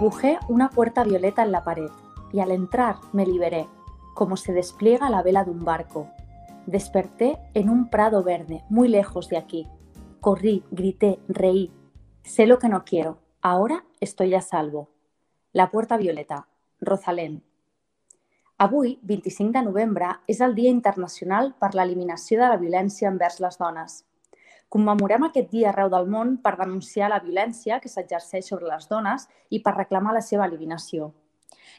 Dibujé una puerta violeta en la pared y al entrar me liberé, como se despliega la vela de un barco. Desperté en un prado verde, muy lejos de aquí. Corrí, grité, reí. Sé lo que no quiero. Ahora estoy a salvo. La puerta violeta. Rosalén. Avui, 25 de novembre, és el Dia Internacional per l'Eliminació de la Violència envers les dones. Commemorem aquest dia arreu del món per denunciar la violència que s'exerceix sobre les dones i per reclamar la seva eliminació.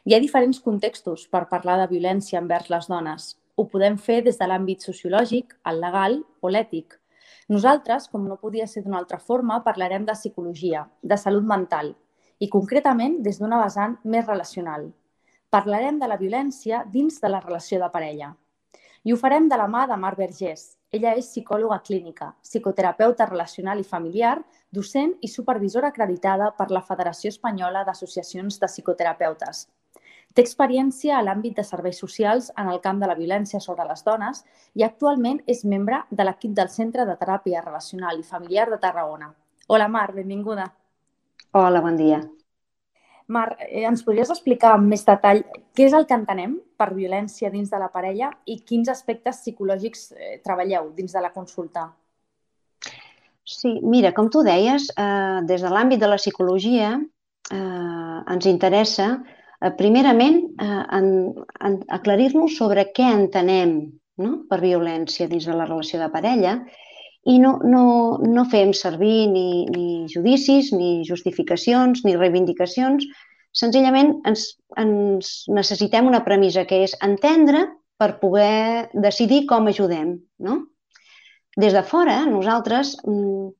Hi ha diferents contextos per parlar de violència envers les dones. Ho podem fer des de l'àmbit sociològic, el legal o l'ètic. Nosaltres, com no podia ser d'una altra forma, parlarem de psicologia, de salut mental i concretament des d'una vessant més relacional. Parlarem de la violència dins de la relació de parella. I ho farem de la mà de Mar Vergés, ella és psicòloga clínica, psicoterapeuta relacional i familiar, docent i supervisora acreditada per la Federació Espanyola d'Associacions de Psicoterapeutes. Té experiència a l'àmbit de serveis socials en el camp de la violència sobre les dones i actualment és membre de l'equip del Centre de Teràpia Relacional i Familiar de Tarragona. Hola Mar, benvinguda. Hola, bon dia. Mar, eh, ens podries explicar amb més detall què és el que entenem per violència dins de la parella i quins aspectes psicològics eh, treballeu dins de la consulta? Sí, mira, com tu deies, eh, des de l'àmbit de la psicologia eh, ens interessa, eh, primerament, eh, en, en aclarir-nos sobre què entenem no? per violència dins de la relació de parella i no, no, no fem servir ni, ni judicis, ni justificacions, ni reivindicacions. Senzillament ens, ens necessitem una premissa que és entendre per poder decidir com ajudem. No? Des de fora, nosaltres mm,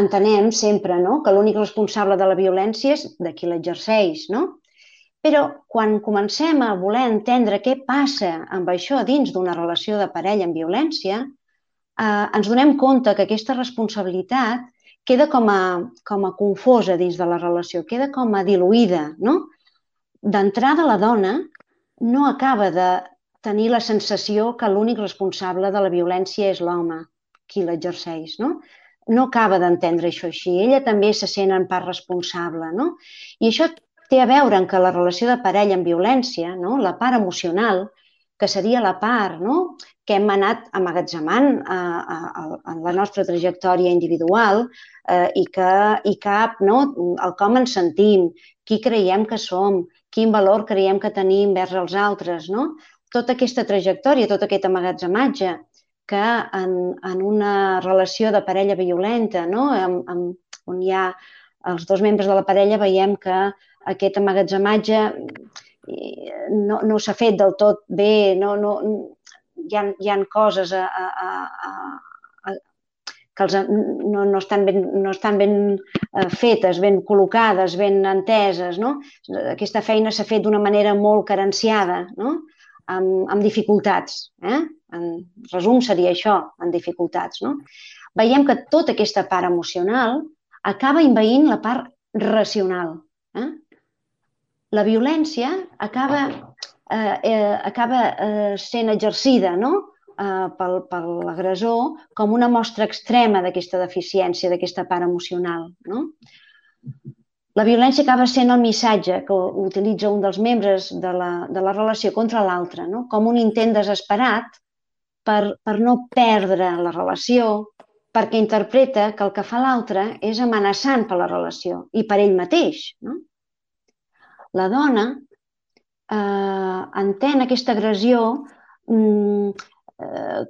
entenem sempre no? que l'únic responsable de la violència és de qui l'exerceix. No? Però quan comencem a voler entendre què passa amb això dins d'una relació de parella amb violència, eh, ens donem compte que aquesta responsabilitat queda com a, com a confosa dins de la relació, queda com a diluïda. No? D'entrada, la dona no acaba de tenir la sensació que l'únic responsable de la violència és l'home, qui l'exerceix. No? no acaba d'entendre això així. Ella també se sent en part responsable. No? I això té a veure amb que la relació de parella amb violència, no? la part emocional, que seria la part no? Que hem anat amagatzemant a, a, en la nostra trajectòria individual eh, i, que, i cap no? el com ens sentim, qui creiem que som, quin valor creiem que tenim vers els altres. No? Tota aquesta trajectòria, tot aquest amagatzematge que en, en una relació de parella violenta, no? amb, amb, on hi ha els dos membres de la parella, veiem que aquest amagatzematge no, no s'ha fet del tot bé, no, no, hi, ha, hi ha coses a, a, a, a, que els, no, no, estan ben, no estan ben eh, fetes, ben col·locades, ben enteses. No? Aquesta feina s'ha fet d'una manera molt carenciada, no? amb, amb dificultats. Eh? En resum seria això, en dificultats. No? Veiem que tota aquesta part emocional acaba inveint la part racional. Eh? la violència acaba, eh, eh, acaba eh, sent exercida no? eh, pel, per l'agressor com una mostra extrema d'aquesta deficiència, d'aquesta part emocional. No? La violència acaba sent el missatge que utilitza un dels membres de la, de la relació contra l'altre, no? com un intent desesperat per, per no perdre la relació, perquè interpreta que el que fa l'altre és amenaçant per la relació i per ell mateix. No? la dona eh, entén aquesta agressió mm, eh,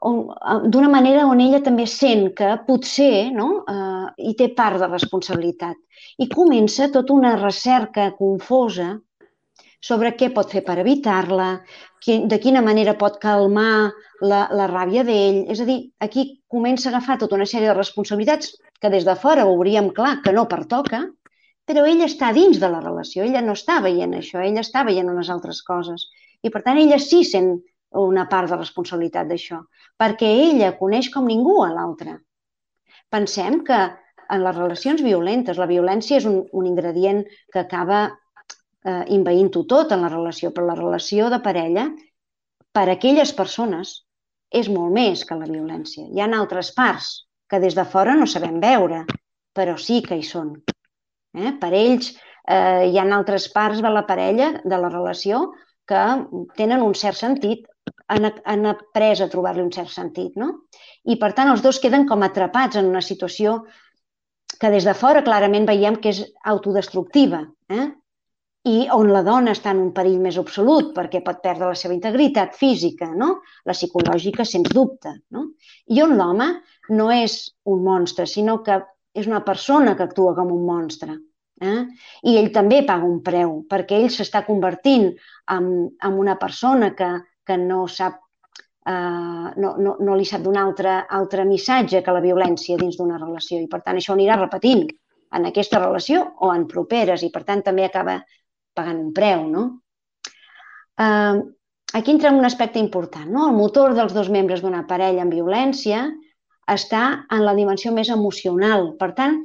d'una manera on ella també sent que potser no, eh, hi té part de responsabilitat. I comença tota una recerca confosa sobre què pot fer per evitar-la, de quina manera pot calmar la, la ràbia d'ell. És a dir, aquí comença a agafar tota una sèrie de responsabilitats que des de fora veuríem clar que no pertoca, però ella està dins de la relació, ella no està veient això, ella està veient unes altres coses. I per tant ella sí sent una part de responsabilitat d'això, perquè ella coneix com ningú a l'altre. Pensem que en les relacions violentes, la violència és un, un ingredient que acaba eh, inveint-ho tot en la relació, però la relació de parella, per a aquelles persones, és molt més que la violència. Hi ha altres parts que des de fora no sabem veure, però sí que hi són. Eh? Per ells eh, hi ha altres parts de la parella, de la relació, que tenen un cert sentit han, han après a trobar-li un cert sentit, no? I, per tant, els dos queden com atrapats en una situació que des de fora clarament veiem que és autodestructiva, eh? i on la dona està en un perill més absolut perquè pot perdre la seva integritat física, no? la psicològica, sens dubte. No? I on l'home no és un monstre, sinó que és una persona que actua com un monstre. Eh? I ell també paga un preu, perquè ell s'està convertint en, en una persona que, que no sap eh, no, no, no li sap donar altre, altre missatge que la violència dins d'una relació i per tant això anirà repetint en aquesta relació o en properes i per tant també acaba pagant un preu. No? Eh, aquí entra un aspecte important. No? El motor dels dos membres d'una parella en violència està en la dimensió més emocional. Per tant,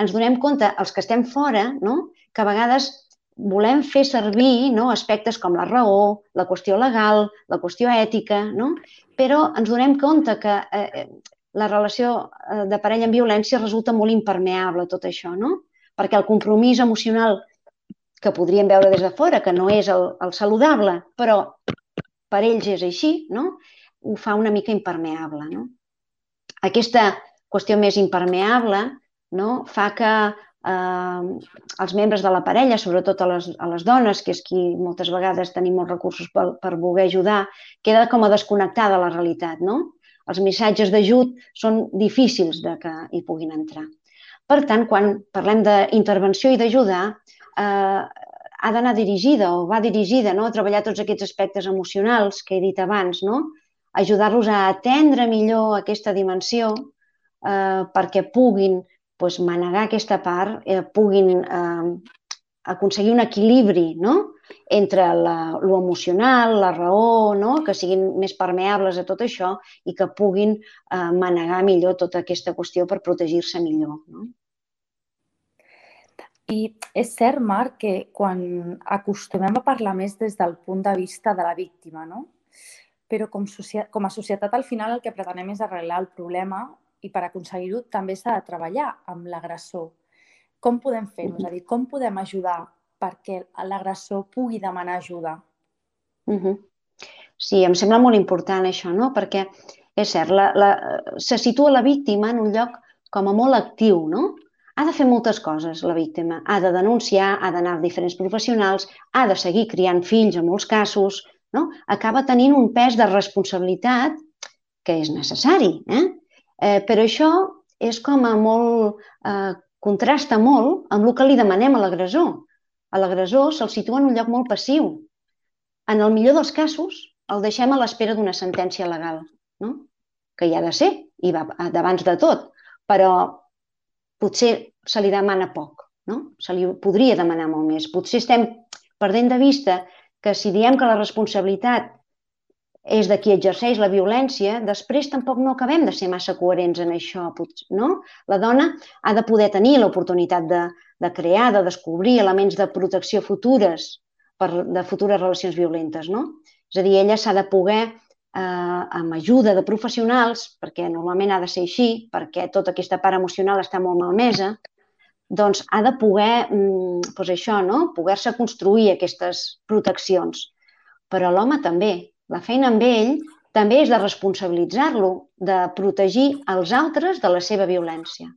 ens donem compte, els que estem fora, no? que a vegades volem fer servir no, aspectes com la raó, la qüestió legal, la qüestió ètica, no? però ens donem compte que eh, eh, la relació eh, de parella en violència resulta molt impermeable tot això, no? perquè el compromís emocional que podríem veure des de fora, que no és el, el saludable, però per ells és així, no? ho fa una mica impermeable. No? Aquesta qüestió més impermeable no? fa que eh, els membres de la parella, sobretot a les, a les dones, que és qui moltes vegades tenim molts recursos per, per voler ajudar, queda com a desconnectada de la realitat, no? Els missatges d'ajut són difícils de que hi puguin entrar. Per tant, quan parlem d'intervenció i d'ajudar, eh, ha d'anar dirigida o va dirigida no? a treballar tots aquests aspectes emocionals que he dit abans, no? Ajudar-los a atendre millor aquesta dimensió eh, perquè puguin doncs, manegar aquesta part, eh, puguin eh, aconseguir un equilibri no? entre la, la raó, no? que siguin més permeables a tot això i que puguin eh, manegar millor tota aquesta qüestió per protegir-se millor. No? I és cert, Marc, que quan acostumem a parlar més des del punt de vista de la víctima, no? Però com, com a societat al final el que pretenem és arreglar el problema i per aconseguir-ho també s'ha de treballar amb l'agressor. Com podem fer-ho? És a dir, com podem ajudar perquè l'agressor pugui demanar ajuda? Uh -huh. Sí, em sembla molt important això, no? Perquè és cert, la, la, se situa la víctima en un lloc com a molt actiu, no? Ha de fer moltes coses, la víctima. Ha de denunciar, ha d'anar a diferents professionals, ha de seguir criant fills en molts casos, no? Acaba tenint un pes de responsabilitat que és necessari, eh? Eh, però això és com a molt... Eh, contrasta molt amb el que li demanem a l'agressor. A l'agressor se'l situa en un lloc molt passiu. En el millor dels casos, el deixem a l'espera d'una sentència legal, no? que hi ha de ser, i va d'abans de tot, però potser se li demana poc, no? se li podria demanar molt més. Potser estem perdent de vista que si diem que la responsabilitat és de qui exerceix la violència, després tampoc no acabem de ser massa coherents en això. No? La dona ha de poder tenir l'oportunitat de, de crear, de descobrir elements de protecció futures per, de futures relacions violentes. No? És a dir, ella s'ha de poder, eh, amb ajuda de professionals, perquè normalment ha de ser així, perquè tota aquesta part emocional està molt malmesa, doncs ha de poder, doncs això, no? poder-se construir aquestes proteccions. Però l'home també, la feina amb ell també és de responsabilitzar-lo, de protegir els altres de la seva violència.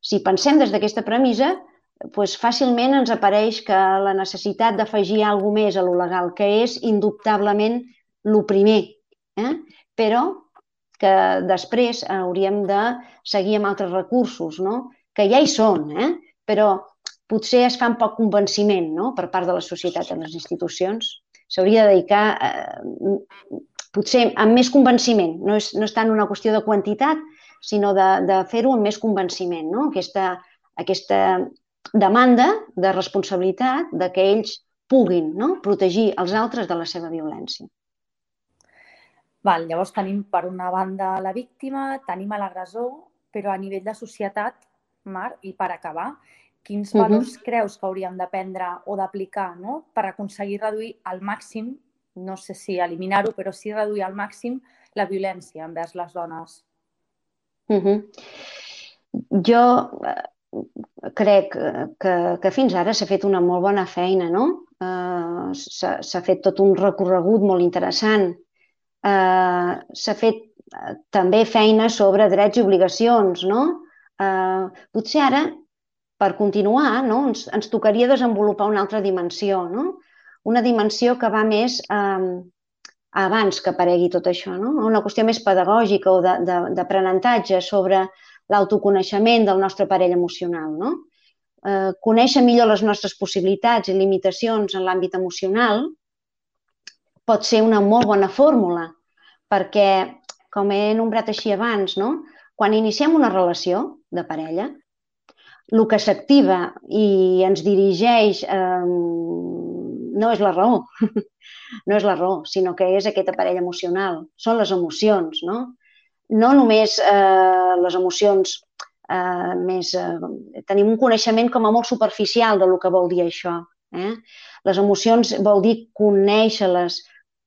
Si pensem des d'aquesta premissa, doncs fàcilment ens apareix que la necessitat d'afegir alguna més a lo legal, que és indubtablement el primer, eh? però que després hauríem de seguir amb altres recursos, no? Que ja hi són, eh? però potser es fa amb poc convenciment no? per part de la societat i les institucions. S'hauria de dedicar eh, potser amb més convenciment. No és, no és tant una qüestió de quantitat, sinó de, de fer-ho amb més convenciment. No? Aquesta, aquesta demanda de responsabilitat de que ells puguin no? protegir els altres de la seva violència. Val, llavors tenim per una banda la víctima, tenim l'agressor, però a nivell de societat, Mar, i per acabar, quins valors uh -huh. creus que hauríem d'aprendre o d'aplicar no? per aconseguir reduir al màxim, no sé si eliminar-ho, però sí reduir al màxim la violència envers les dones? Uh -huh. Jo eh, crec que, que fins ara s'ha fet una molt bona feina, no? Uh, s'ha fet tot un recorregut molt interessant. Uh, s'ha fet també feina sobre drets i obligacions, no? Uh, potser ara per continuar, no? ens, ens tocaria desenvolupar una altra dimensió, no? una dimensió que va més eh, abans que aparegui tot això, no? una qüestió més pedagògica o d'aprenentatge sobre l'autoconeixement del nostre parell emocional. No? Eh, conèixer millor les nostres possibilitats i limitacions en l'àmbit emocional pot ser una molt bona fórmula, perquè, com he nombrat així abans, no? quan iniciem una relació de parella, el que s'activa i ens dirigeix eh, no és la raó, no és la raó, sinó que és aquest aparell emocional, són les emocions, no? No només eh, les emocions eh, més... Eh, tenim un coneixement com a molt superficial de lo que vol dir això. Eh? Les emocions vol dir conèixer-les,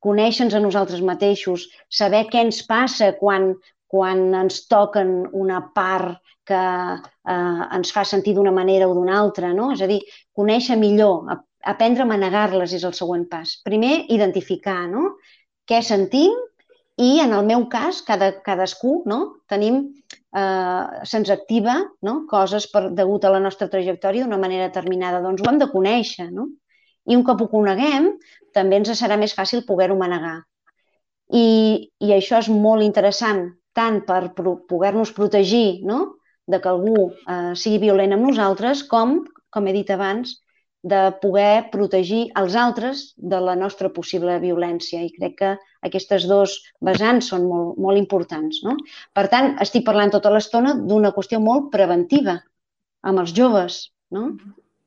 conèixer-nos a nosaltres mateixos, saber què ens passa quan, quan ens toquen una part que eh, ens fa sentir d'una manera o d'una altra, no? És a dir, conèixer millor, aprendre a manegar-les és el següent pas. Primer, identificar no? què sentim i, en el meu cas, cada, cadascú no? tenim, eh, se'ns activa no? coses per, degut a la nostra trajectòria d'una manera determinada. Doncs ho hem de conèixer. No? I un cop ho coneguem, també ens serà més fàcil poder-ho manegar. I, I això és molt interessant, tant per poder-nos protegir no? de que algú eh, sigui violent amb nosaltres, com, com he dit abans, de poder protegir els altres de la nostra possible violència. I crec que aquestes dos vessants són molt, molt importants. No? Per tant, estic parlant tota l'estona d'una qüestió molt preventiva amb els joves. No?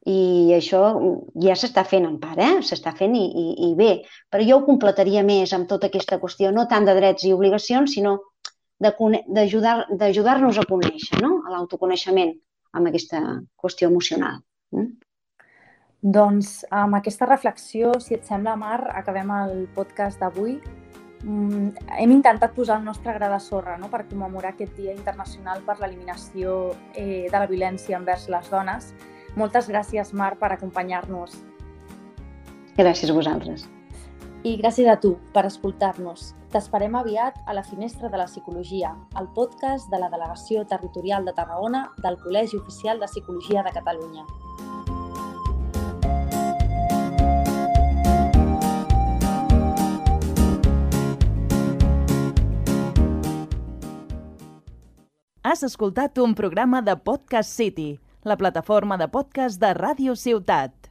I això ja s'està fent en part, eh? s'està fent i, i, i bé. Però jo ho completaria més amb tota aquesta qüestió, no tant de drets i obligacions, sinó d'ajudar-nos a conèixer, no? a l'autoconeixement amb aquesta qüestió emocional. Mm? Doncs amb aquesta reflexió, si et sembla, Mar, acabem el podcast d'avui. Mm, hem intentat posar el nostre gra de sorra no? per commemorar aquest Dia Internacional per l'Eliminació eh, de la Violència envers les dones. Moltes gràcies, Mar, per acompanyar-nos. Gràcies a vosaltres. I gràcies a tu per escoltar-nos. T'esperem aviat a la Finestra de la Psicologia, el podcast de la Delegació Territorial de Tarragona del Col·legi Oficial de Psicologia de Catalunya. Has escoltat un programa de Podcast City, la plataforma de podcast de Ràdio Ciutat.